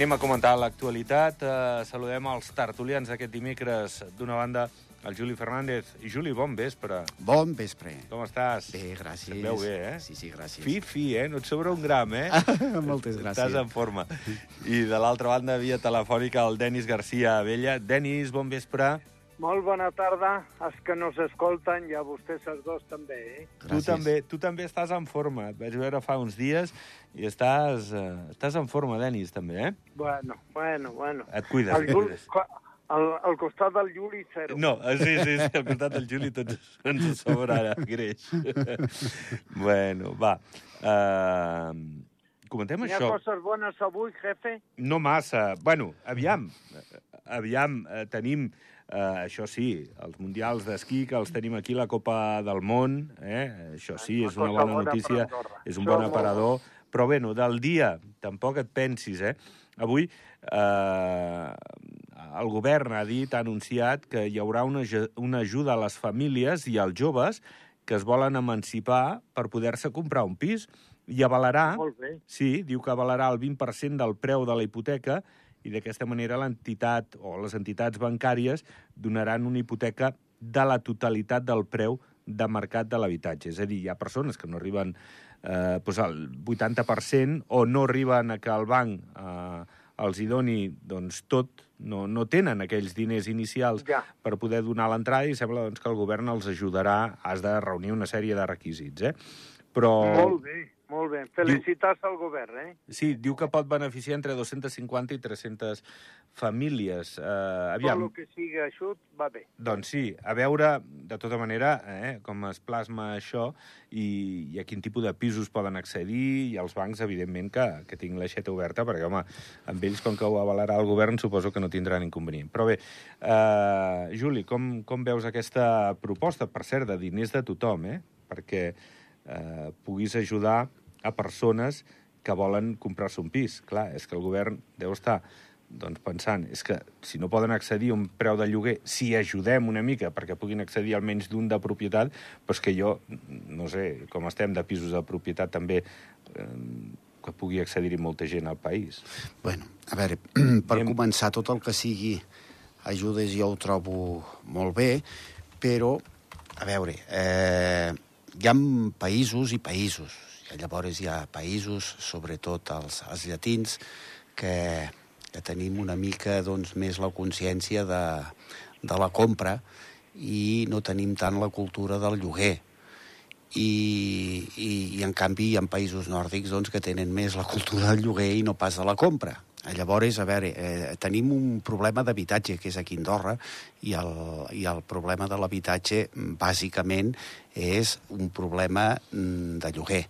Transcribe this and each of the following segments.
Anem a comentar l'actualitat. Uh, saludem els tertulians d'aquest dimecres. D'una banda, el Juli Fernández. Juli, bon vespre. Bon vespre. Com estàs? Bé, gràcies. Et veu bé, eh? Sí, sí, gràcies. Fi, fi, eh? No et sobra un gram, eh? Moltes gràcies. Estàs en forma. I de l'altra banda, via telefònica, el Denis Garcia Vella. Denis, bon vespre. Molt bona tarda, els que nos escolten i a vostès els dos també, eh? Tu Gràcies. també, tu també estàs en forma. Et vaig veure fa uns dies i estàs, uh, estàs en forma, Denis, també, eh? Bueno, bueno, bueno. Et cuides, Al, et cuides. al, al costat del Juli, zero. No, eh, sí, sí, sí, al costat del Juli tots ens sobra ara, greix. bueno, va. Uh, comentem Hi ha això. coses bones avui, jefe? No massa. Bueno, aviam, aviam, eh, tenim, eh, això sí, els mundials d'esquí, que els tenim aquí, la Copa del Món, eh? això sí, és una bona notícia, és un bon aparador, però bueno, del dia, tampoc et pensis, eh? Avui eh, el govern ha dit, ha anunciat que hi haurà una, una ajuda a les famílies i als joves que es volen emancipar per poder-se comprar un pis i avalarà... Bé. Sí, diu que avalarà el 20% del preu de la hipoteca i d'aquesta manera l'entitat o les entitats bancàries donaran una hipoteca de la totalitat del preu de mercat de l'habitatge. És a dir, hi ha persones que no arriben eh, doncs al 80% o no arriben a que el banc eh, els hi doni doncs, tot, no, no tenen aquells diners inicials Ja. per poder donar l'entrada i sembla doncs, que el govern els ajudarà, has de reunir una sèrie de requisits. Eh? Però... Molt bé, molt bé. Felicitats al govern, eh? Sí, diu que pot beneficiar entre 250 i 300 famílies. Uh, aviam, Tot el que sigui aixut va bé. doncs sí, a veure, de tota manera, eh, com es plasma això i, i a quin tipus de pisos poden accedir i els bancs, evidentment, que, que tinguin l'aixeta oberta, perquè, home, amb ells, com que ho avalarà el govern, suposo que no tindran inconvenient. Però bé, uh, Juli, com, com veus aquesta proposta, per cert, de diners de tothom, eh? perquè eh, puguis ajudar a persones que volen comprar-se un pis. Clar, és que el govern deu estar doncs, pensant, és que si no poden accedir a un preu de lloguer, si ajudem una mica perquè puguin accedir almenys d'un de propietat, doncs que jo, no sé, com estem de pisos de propietat també, eh, que pugui accedir-hi molta gent al país. Bueno, a veure, per Anem- començar, tot el que sigui ajudes jo ho trobo molt bé, però, a veure, eh, hi ha països i països. Llavors hi ha països, sobretot els, els llatins, que, que tenim una mica doncs, més la consciència de, de la compra i no tenim tant la cultura del lloguer i, i, i en canvi hi ha països nòrdics doncs, que tenen més la cultura del lloguer i no pas de la compra. Eh, Llavors, a veure, eh, tenim un problema d'habitatge, que és aquí a Andorra, i el, i el problema de l'habitatge, mm, bàsicament, és un problema mm, de lloguer.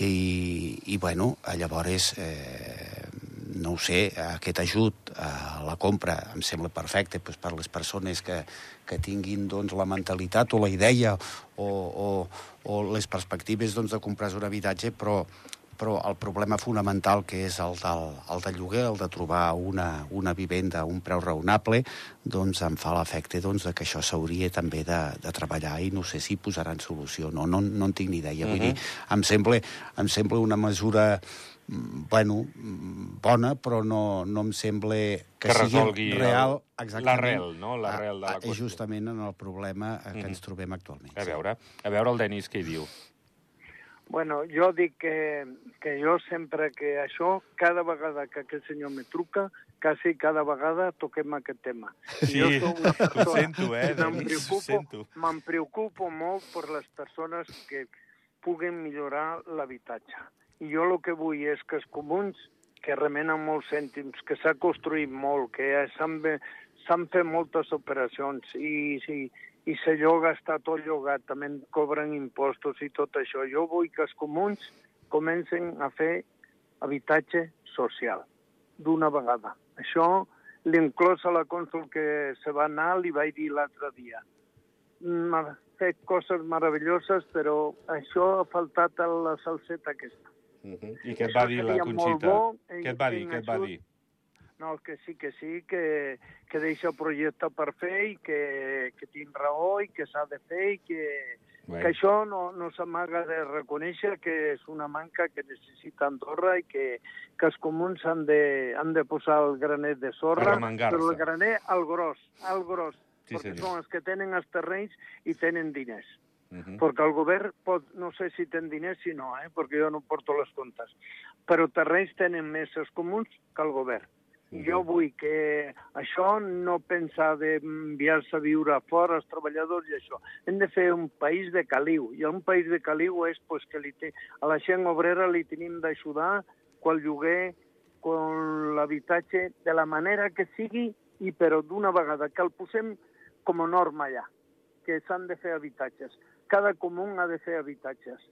I, i bueno, eh, llavors, eh, no ho sé, aquest ajut a la compra em sembla perfecte doncs, per les persones que, que tinguin doncs, la mentalitat o la idea o, o, o les perspectives doncs, de comprar un habitatge, però, però el problema fonamental que és el del, el de lloguer, el de trobar una, una vivenda a un preu raonable, doncs em fa l'efecte doncs, que això s'hauria també de, de treballar i no sé si posaran solució, no, no, no en tinc ni idea. Vull dir, em sembla, em sembla una mesura mm, bueno, mm, bona, però no, no em sembla que, Que sigui real l'arrel, no? L'arrel de la a- a- qüestió. Justament en el problema que ens trobem actualment. A veure, a veure el Denis què hi diu. Bueno, jo dic que, que jo sempre que això, cada vegada que aquest senyor me truca, quasi cada vegada toquem aquest tema. Sí, jo soc una ho persona sento, eh, que me'n ho preocupo, me'n preocupo molt per les persones que puguen millorar l'habitatge. I jo el que vull és que els comuns, que remenen molts cèntims, que s'ha construït molt, que s'han fet moltes operacions i, i, i se lloga, està tot llogat, també en cobren impostos i tot això. Jo vull que els comuns comencen a fer habitatge social, d'una vegada. Això l'inclòs a la cònsul que se va anar li vaig dir l'altre dia. Mm, Ha fet coses meravelloses, però això ha faltat a la salseta aquesta. Uh -huh. I què et va dir la Conxita? bo, Què et va dir? Què et va dir? No, que sí, que sí, que, que deixa el projecte per fer i que, que tinc raó i que s'ha de fer i que, Bé. que això no, no s'amaga de reconèixer que és una manca que necessita Andorra i que, que els comuns han de, han de posar el granet de sorra, però el graner al gros, al gros, Sí, perquè senyor. són els que tenen els terrenys i tenen diners. Uh -huh. Perquè el govern pot, no sé si ten diners si no, eh? perquè jo no porto les comptes, però terrenys tenen més els comuns que el govern. I jo vull que això no pensar d'enviar-se a viure a fora els treballadors i això. Hem de fer un país de caliu, i un país de caliu és pues, que li té, a la gent obrera li tenim d'ajudar quan el lloguer, quan l'habitatge, de la manera que sigui, i però d'una vegada que el posem com a norma ja, que s'han de fer habitatges. Cada comú ha de fer habitatges.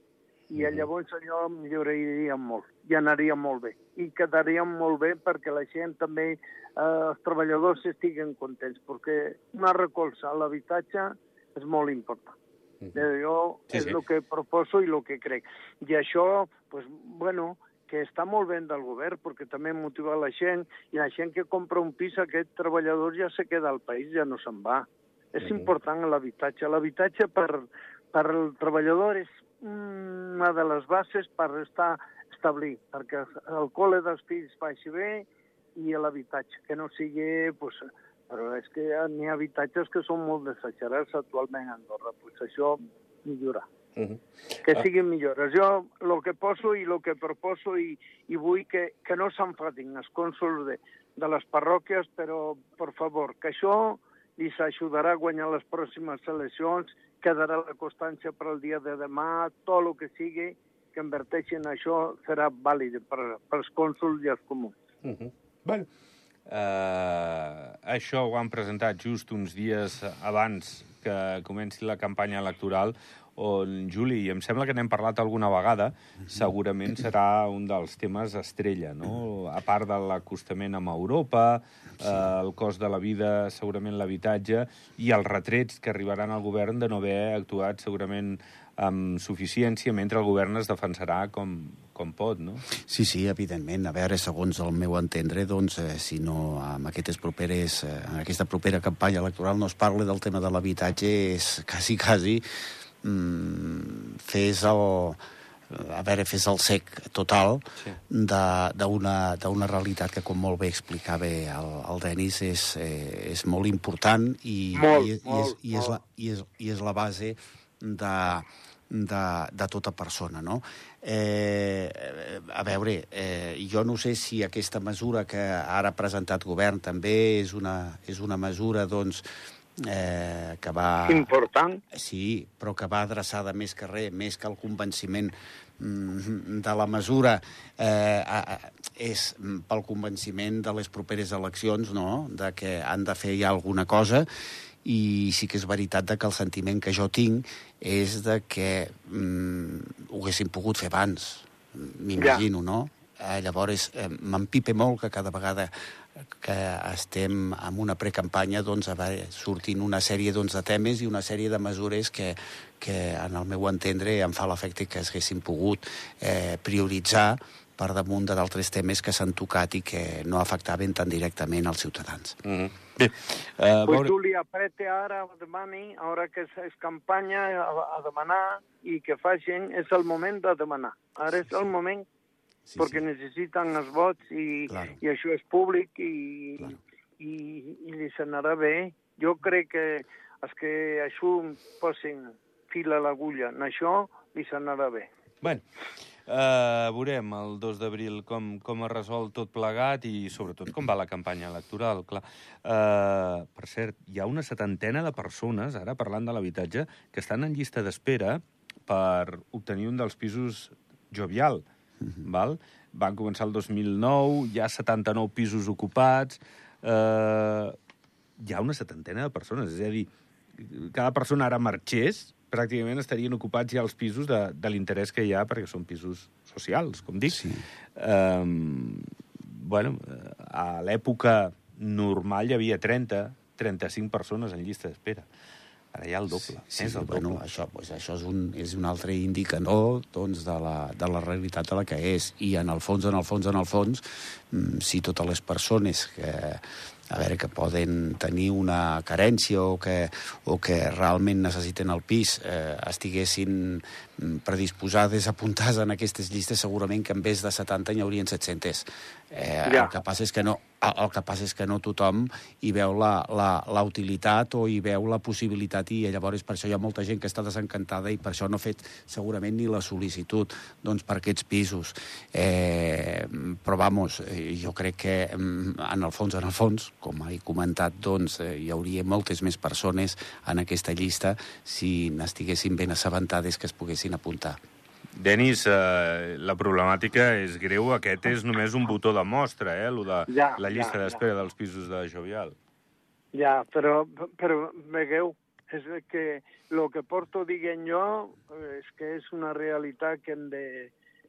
I Mhm. llavors allò milloraria molt, i anaria molt bé. I quedaria molt bé perquè la gent també, eh, els treballadors estiguen contents, perquè una recolza a l'habitatge és molt important. Eh, Jo Sí, és sí. el que proposo i el que crec. I això, pues, bueno, que està molt bé del govern, perquè també motiva la gent, i la gent que compra un pis, aquest treballador ja se queda al país, ja no se'n va. És Mhm. important l'habitatge. L'habitatge per, per el treballador és una de les bases per estar establir, perquè el col·le dels fills vagi bé i l'habitatge, que no sigui... Pues, però és que n'hi ha habitatges que són molt desexerats actualment a Andorra. Pues això millora Uh -huh. que Ah. siguin millores. Jo el que poso i el que proposo i, i vull que, que no s'enfadin els cònsols de, de les parròquies, però, per favor, que això li ajudarà a guanyar les pròximes eleccions, quedarà la constància per al dia de demà, tot el que sigui que inverteixin en això serà vàlid per, pels cònsols i els comuns. Uh -huh. bueno, uh, això ho han presentat just uns dies abans que comenci la campanya electoral on, Juli, em sembla que n'hem parlat alguna vegada, segurament serà un dels temes estrella, no? A part de l'acostament amb Europa, eh, el cost de la vida, segurament l'habitatge, i els retrets que arribaran al govern de no haver actuat segurament amb suficiència, mentre el govern es defensarà com, com pot, no? Sí, sí, evidentment. A veure, segons el meu entendre, doncs, eh, si no amb aquestes properes, eh, en aquesta propera campanya electoral no es parla del tema de l'habitatge, és quasi, quasi mm, fes el a veure, fes el sec total Sí. de- d'una realitat que, com molt bé explicava el, el Denis, és, eh, és molt important i, Molt, i, i, és, molt, i, és la, molt. i, és, i és la base de, de, de tota persona, no? Eh, a veure, eh, jo no sé si aquesta mesura que ara ha presentat govern també és una, és una mesura, doncs, eh, que va... Important. Sí, però que va adreçada més que res, més que el convenciment mm, de la mesura eh, és pel convenciment de les properes eleccions, no?, de que han de fer ja alguna cosa, i sí que és veritat de que el sentiment que jo tinc és de que mm, ho haguessin pogut fer abans, m'imagino, no? Eh, llavors, eh, m'empipe molt que cada vegada que estem en una precampanya doncs, a veure, sortint una sèrie doncs, de temes i una sèrie de mesures que, que en el meu entendre em fa l'efecte que es haguessin pogut eh, prioritzar per damunt de d'altres temes que s'han tocat i que no afectaven tan directament als ciutadans. Uh -huh. Bé, uh, Pues tu li aprete ara, demani, ara que és, és campanya, a, a demanar i que facin, és el moment de demanar. Ara és el moment Sí, perquè sí. necessiten els vots i, Claro. i això és públic i, Claro. i, i li s'anarà bé. Jo crec que els que això posin fil a l'agulla en això, li s'anarà bé. Bueno, uh, veurem el 2 d'abril com, com es resol tot plegat i, sobretot, com va la campanya electoral, clar. Uh, per cert, hi ha una setantena de persones, ara parlant de l'habitatge, que estan en llista d'espera per obtenir un dels pisos jovial, val? Van començar el 2009, hi ha 79 pisos ocupats, uh, hi ha una setantena de persones, és a dir, cada persona ara marxés, pràcticament estarien ocupats ja els pisos de, de l'interès que hi ha, perquè són pisos socials, com dic. Sí. Um, bueno, eh, a l'època normal hi havia 30, 35 persones en llista d'espera. Ara hi ha el doble, Sí, és el bueno, doble. això, pues, això és, un, és un altre indicador doncs, de, la, de la realitat de la que és. I en el fons, en el fons, en el fons, mm, si totes les persones que a veure, que poden tenir una carència o que, o que realment necessiten el pis eh, estiguessin mm, predisposades a apuntar en aquestes llistes, segurament que en vez de 70 n'hi haurien 700. Eh, ja. El que passa és que no, el que passa és que no tothom hi veu la, la, la utilitat o hi veu la possibilitat i llavors per això hi ha molta gent que està desencantada i per això no ha fet segurament ni la sol·licitud doncs, per aquests pisos. Eh, però, vamos, eh, jo crec que mm, en el fons, en el fons, com he comentat, doncs, eh, hi hauria moltes més persones en aquesta llista si n'estiguessin ben assabentades que es poguessin apuntar. Denis, eh, la problemàtica és greu. Aquest és només un botó de mostra, eh, lo de ja, la llista ja, d'espera ja. dels pisos de Jovial. Ja, però, però vegueu, és que el que porto dient jo és que és una realitat que hem de,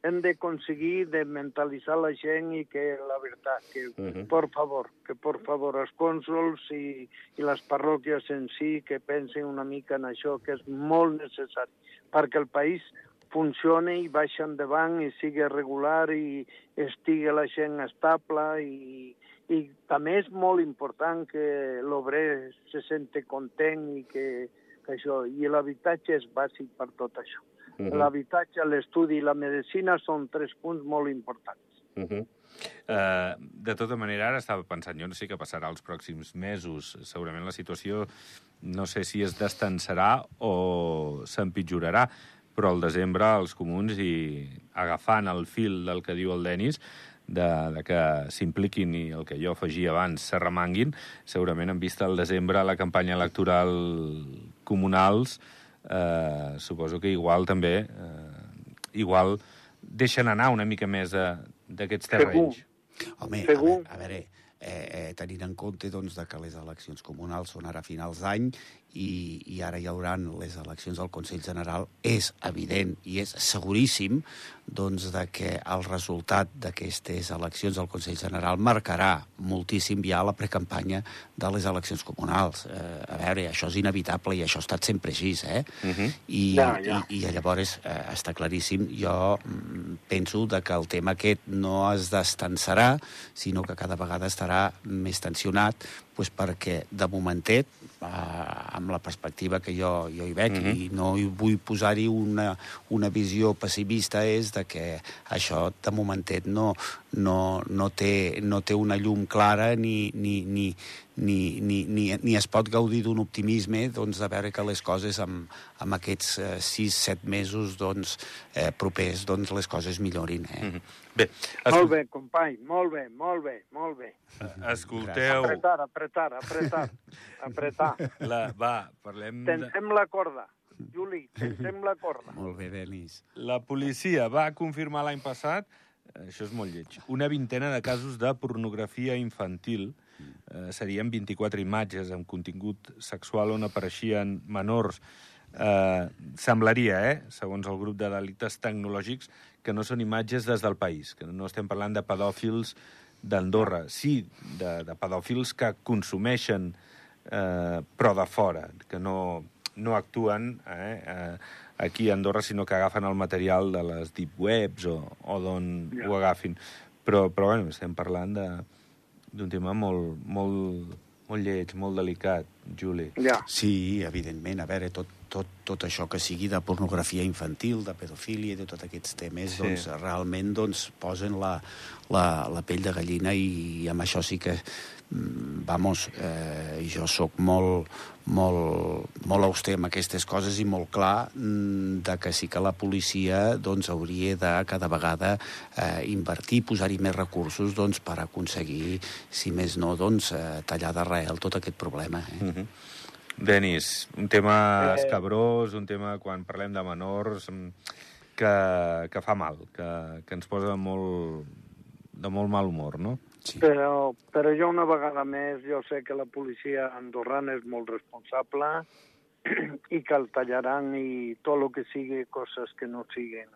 hem d'aconseguir de mentalitzar la gent i que la veritat, que uh -huh. por favor, que por favor els cònsols i, i les parròquies en si que pensin una mica en això, que és molt necessari, perquè el país funcioni i baixa endavant i sigui regular i estigui la gent estable i, i també és molt important que l'obrer se sente content i que, que això, i l'habitatge és bàsic per tot això. Uh. -huh. L'habitatge, l'estudi i la medicina són tres punts molt importants. Uh -huh. Uh, de tota manera, ara estava pensant, jo no sé què passarà els pròxims mesos. Segurament la situació no sé si es destensarà o s'empitjorarà però al desembre els comuns, i agafant el fil del que diu el Denis, de, de que s'impliquin i el que jo afegia abans s'arremanguin, segurament en vista al desembre la campanya electoral comunals, eh, suposo que igual també eh, igual deixen anar una mica més d'aquests terrenys. Segur. Home, a veure, a veure eh, eh, tenint en compte doncs, de que les eleccions comunals són ara a finals d'any i, i ara hi hauran les eleccions al Consell General, és evident i és seguríssim doncs, de que el resultat d'aquestes eleccions al Consell General marcarà moltíssim ja la precampanya de les eleccions comunals. Eh, a veure, això és inevitable i això ha estat sempre així, eh? Uh mhm. -huh. I, ja, ja. I, I llavors eh, està claríssim, jo mm, penso de que el tema aquest no es destensarà, sinó que cada vegada estarà més tensionat, pues perquè de momentet, eh, amb la perspectiva que jo, jo hi veig, mm -hmm. i no hi vull posar-hi una, una visió pessimista, és de que això de momentet no, no, no, té, no té una llum clara ni, ni, ni, ni, ni, ni, ni es pot gaudir d'un optimisme doncs, de veure que les coses amb, amb aquests eh, 6-7 mesos doncs, eh, propers doncs, les coses millorin. Eh? Mm -hmm. Bé, es... Molt bé, company, molt bé, molt bé, molt bé. Escolteu... Apretar, apretar, apretar, apretar. La, va, parlem... Tentem de... la corda. Juli, tentem la corda. Molt bé, Denis. La policia va confirmar l'any passat, això és molt lleig, una vintena de casos de pornografia infantil. Eh, serien 24 imatges amb contingut sexual on apareixien menors eh, semblaria, eh, segons el grup de delictes tecnològics, que no són imatges des del país, que no estem parlant de pedòfils d'Andorra, sí de, de pedòfils que consumeixen eh, però de fora, que no, no actuen eh, eh, aquí a Andorra, sinó que agafen el material de les deep webs o, o d'on ja. ho agafin. Però, però bueno, estem parlant d'un tema molt, molt, molt lleig, molt delicat, Juli. Ja. Sí, evidentment. A veure, tot, tot, tot això que sigui de pornografia infantil, de pedofília, de tots aquests temes, sí. doncs, realment doncs, posen la, la, la pell de gallina i, i amb això sí que mm, vamos, eh, jo sóc molt, molt, molt auster amb aquestes coses i molt clar mm, de que sí que la policia doncs, hauria de cada vegada eh, invertir, posar-hi més recursos doncs, per aconseguir, si més no, doncs, eh, tallar d'arrel tot aquest problema. Eh? Mm -hmm. Denis, un tema eh... escabrós, un tema, quan parlem de menors, mm, que, que fa mal, que, que ens posa molt, de molt mal humor, no? Sí. Però, però jo una vegada més, jo sé que la policia andorrana és molt responsable i que el tallaran i tot el que sigui coses que no siguin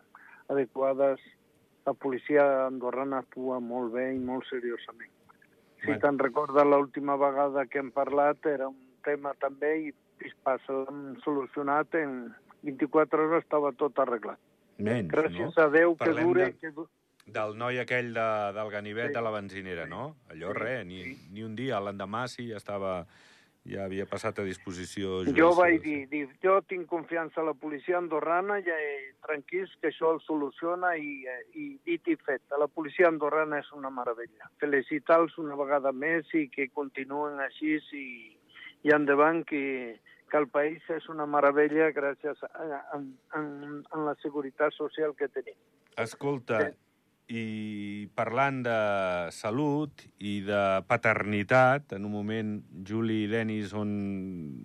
adequades, la policia andorrana actua molt bé i molt seriosament. Si bueno. te'n recordes l'última vegada que hem parlat, era un tema també i passa, l'hem solucionat en 24 hores estava tot arreglat. Menys, Gràcies no? a Déu que dure, de... que, Del noi aquell de, del ganivet Sí. de la benzinera, no? Allò, Sí, res, ni, sí. ni un dia, l'endemà sí, ja estava... Ja havia passat a disposició Jo judicial. vaig dir, dir, jo tinc confiança a la policia andorrana i eh, tranquils que això el soluciona i, eh, i dit i fet. La policia andorrana és una meravella. Felicitar-los una vegada més i que continuen així i, i endavant que, que el país és una meravella gràcies a, a, a, a, a la seguretat social que tenim. Escolta, i parlant de salut i de paternitat, en un moment, Juli i Denis, on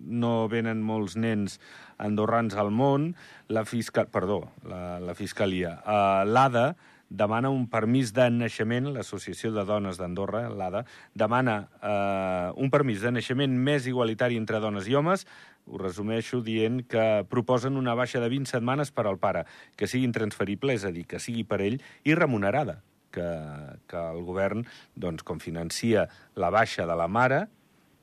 no venen molts nens andorrans al món, la, fiscal... Perdó, la, la Fiscalia. Uh, L'ADA demana un permís de naixement, l'Associació de Dones d'Andorra, l'ADA, demana eh, un permís de naixement més igualitari entre dones i homes, ho resumeixo dient que proposen una baixa de 20 setmanes per al pare, que sigui intransferible, és a dir, que sigui per ell, i remunerada, que, que el govern, doncs, com financia la baixa de la mare,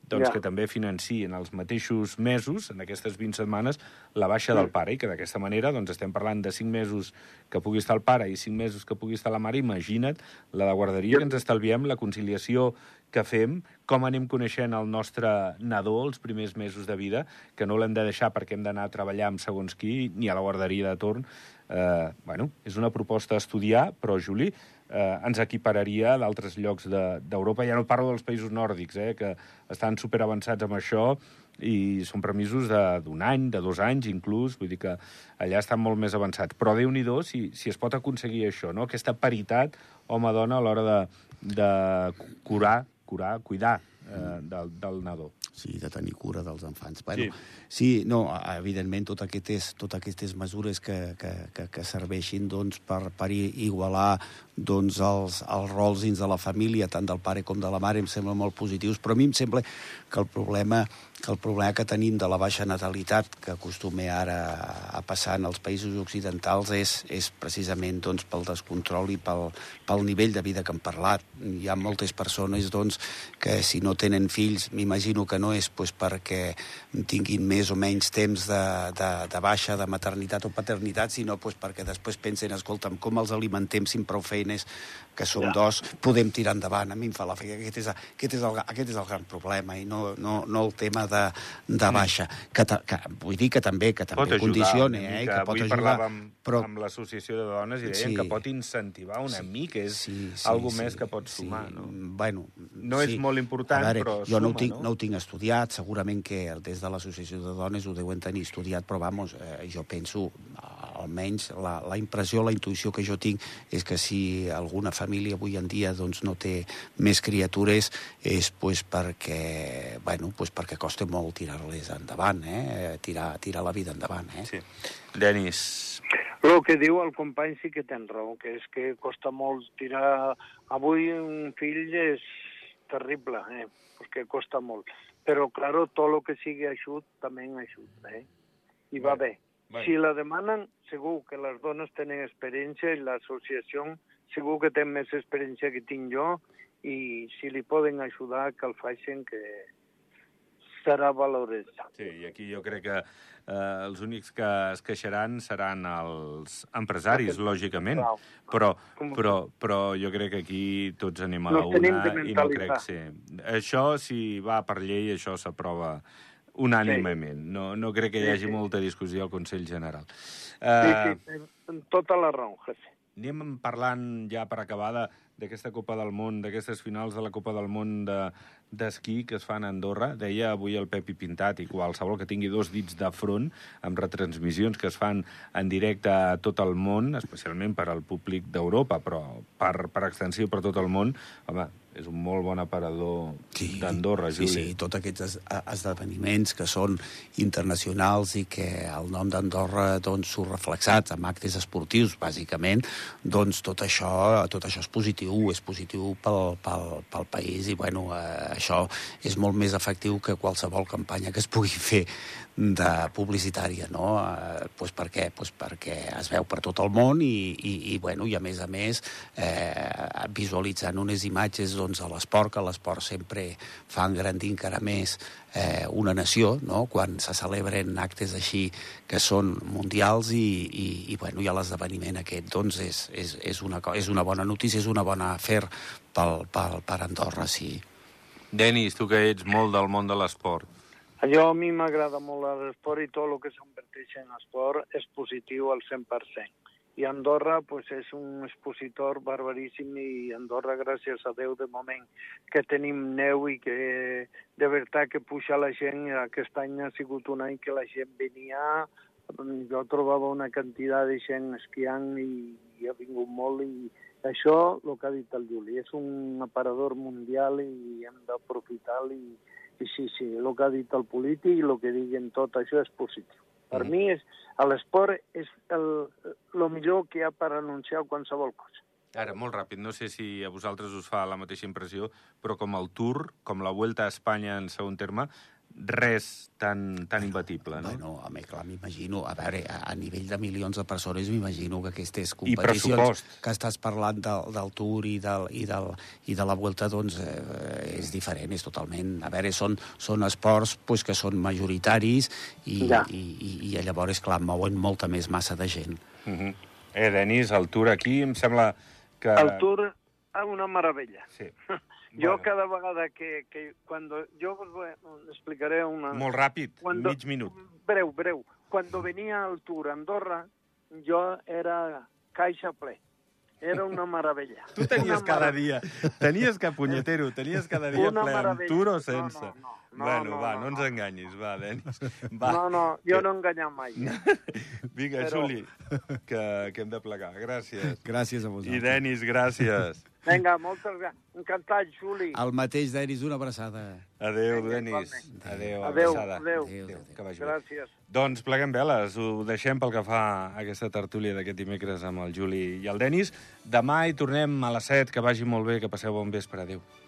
doncs Ja. que també financien els mateixos mesos, en aquestes 20 setmanes, la baixa del pare, i que d'aquesta manera doncs, estem parlant de 5 mesos que pugui estar el pare i 5 mesos que pugui estar la mare. Imagina't la de guarderia que ens estalviem, la conciliació que fem, com anem coneixent el nostre nadó els primers mesos de vida, que no l'hem de deixar perquè hem d'anar a treballar amb segons qui, ni a la guarderia de torn. Eh, bueno, és una proposta a estudiar, però, Juli, eh, ens equipararia a d'altres llocs de- d'Europa. Ja no parlo dels països nòrdics, eh, que estan superavançats amb això i són permisos de- d'un any, de dos anys inclús, vull dir que allà estan molt més avançats. Però déu nhi si, si es pot aconseguir això, no? aquesta paritat home-dona a l'hora de, de curar, curar, cuidar eh, del, del nadó. Sí, de tenir cura dels infants. Bueno, Sí. sí. no, evidentment, tot aquestes, totes aquestes mesures que, que, que, que serveixin doncs, per, per igualar doncs, els, els rols dins de la família, tant del pare com de la mare, em sembla molt positius, però a mi em sembla que el problema que el problema que tenim de la baixa natalitat que acostuma ara a passar en els països occidentals és, és precisament doncs, pel descontrol i pel, pel nivell de vida que hem parlat. Hi ha moltes persones doncs, que si no tenen fills, m'imagino que no és pues, perquè tinguin més o menys temps de, de, de baixa de maternitat o paternitat, sinó pues, perquè després pensen, escolta'm, com els alimentem sin prou feines, que som Ja. dos, podem tirar endavant. A mi em fa la fe que aquest és, aquest és, el, aquest és el gran problema i no, no, no el tema de, de baixa. Que, ta, que, vull dir que també que també pot ajudar condiciona, una eh, que pot Avui ajudar. parlàvem però amb l'Associació de Dones i deien Sí. que pot incentivar una Sí. mica, és sí, sí, algo sí, més que pot sumar, sí. no? Bueno, No és molt important, veure, però jo no, ho suma, tinc, no? no ho tinc estudiat, segurament que des de l'Associació de Dones ho deuen tenir estudiat, però vamos, eh, jo penso, almenys la, la impressió, la intuïció que jo tinc és que si alguna família avui en dia doncs, no té més criatures és pues, perquè, bueno, pues, perquè costa molt tirar-les endavant, eh? tirar, tirar la vida endavant. Eh? Sí. Denis, El que diu el company sí que ten raó, que és que costa molt tirar... Avui un fill és terrible, eh? perquè costa molt. Però, claro, tot el que sigui ajut també ajuda, eh? I va Bé, bé. bé. Si la demanen, segur que les dones tenen experiència i l'associació segur que té més experiència que tinc jo i si li poden ajudar que el facin que serà valorat. sí, i aquí jo crec que eh, els únics que es queixaran seran els empresaris, lògicament, però, però, però jo crec que aquí tots anem a la una i no crec mentalitat. sí. Això, si va per llei, això s'aprova unànimement. No, no crec que hi Sí, hagi sí. molta discussió al Consell General. Sí, Eh, sí, amb tota la raó, José. Anem parlant ja per acabar d'aquesta Copa del Món, d'aquestes finals de la Copa del Món de- d'esquí que es fan a Andorra. Deia avui el Pepi Pintat i qualsevol que tingui dos dits de front amb retransmissions que es fan en directe a tot el món, especialment per al públic d'Europa, però per, per extensió per tot el món, home, és un molt bon aparador Sí, d'Andorra, sí, Juli. sí, tots aquests esdeveniments que són internacionals i que el nom d'Andorra doncs, surt reflexat amb actes esportius, bàsicament, doncs tot això, tot això és positiu, és positiu pel, pel, pel país i bueno, eh, això és molt més efectiu que qualsevol campanya que es pugui fer de publicitària, no? Eh, pues per què? Pues perquè es veu per tot el món i, i, i, bueno, i a més a més eh, visualitzant unes imatges doncs, a l'esport, que l'esport sempre fa engrandir encara més eh, una nació, no? quan se celebren actes així que són mundials i, i, i, bueno, i l'esdeveniment aquest doncs, és, és, és, una, és una bona notícia, és una bona afer pel, pel, per Andorra, sí. Denis, tu que ets molt del món de l'esport. Allò a mi m'agrada molt l'esport i tot el que s'inverteix en esport és positiu al 100%. I Andorra pues, és un expositor barbaríssim i Andorra, gràcies a Déu, de moment que tenim neu i que de veritat que puja la gent, aquest any ha sigut un any que la gent venia, jo trobava una quantitat de gent esquiant i, i ha vingut molt i això, el que ha dit el Juli, és un aparador mundial i hem d'aprofitar i, i sí, sí, el que ha dit el polític i el que diguen tot això és positiu. Per mm. mi, és, l'esport és el, el millor que hi ha per anunciar qualsevol cosa. Ara, molt ràpid, no sé si a vosaltres us fa la mateixa impressió, però com el Tour, com la Vuelta a Espanya en segon terme, res tan, tan imbatible, no? Bueno, a mi, clar, m'imagino, a veure, a, a nivell de milions de persones, m'imagino que aquestes competicions que estàs parlant del, del Tour i, del, i, del, i de la Vuelta, doncs, eh, és diferent, és totalment... A veure, són, són esports pues, que són majoritaris i, ja. i, i, i llavors, clar, mouen molta més massa de gent. Uh mhm. -huh. Eh, Denis, el Tour aquí em sembla que... El Tour és una meravella. Sí. Jo bueno. cada vegada que, que cuando yo os explicaré una... Molt ràpid, cuando, mig minut. Breu, breu. Cuando venia al Tour a Andorra, jo era caixa ple. Era una meravella. Tu tenies una cada dia, tenies que, punyetero, tenies cada dia una ple, amb Tour o sense? No, no, no. No, bueno, no, va, no, no ens no. enganyis, va, Denis. Va. No, no, jo no he enganyat mai. Vinga, Però... Juli, que, que hem de plegar. Gràcies. Gràcies a vosaltres. I Denis, gràcies. Vinga, moltes gràcies. Encantat, Juli. El mateix, Denis, una abraçada. Adéu, Vinga, Denis. Adéu, adéu, adéu. adéu. adéu. Que vagi Gràcies. Doncs pleguem veles, ho deixem pel que fa a aquesta tertúlia d'aquest dimecres amb el Juli i el Denis. Demà hi tornem a les 7, que vagi molt bé, que passeu bon vespre. Adéu.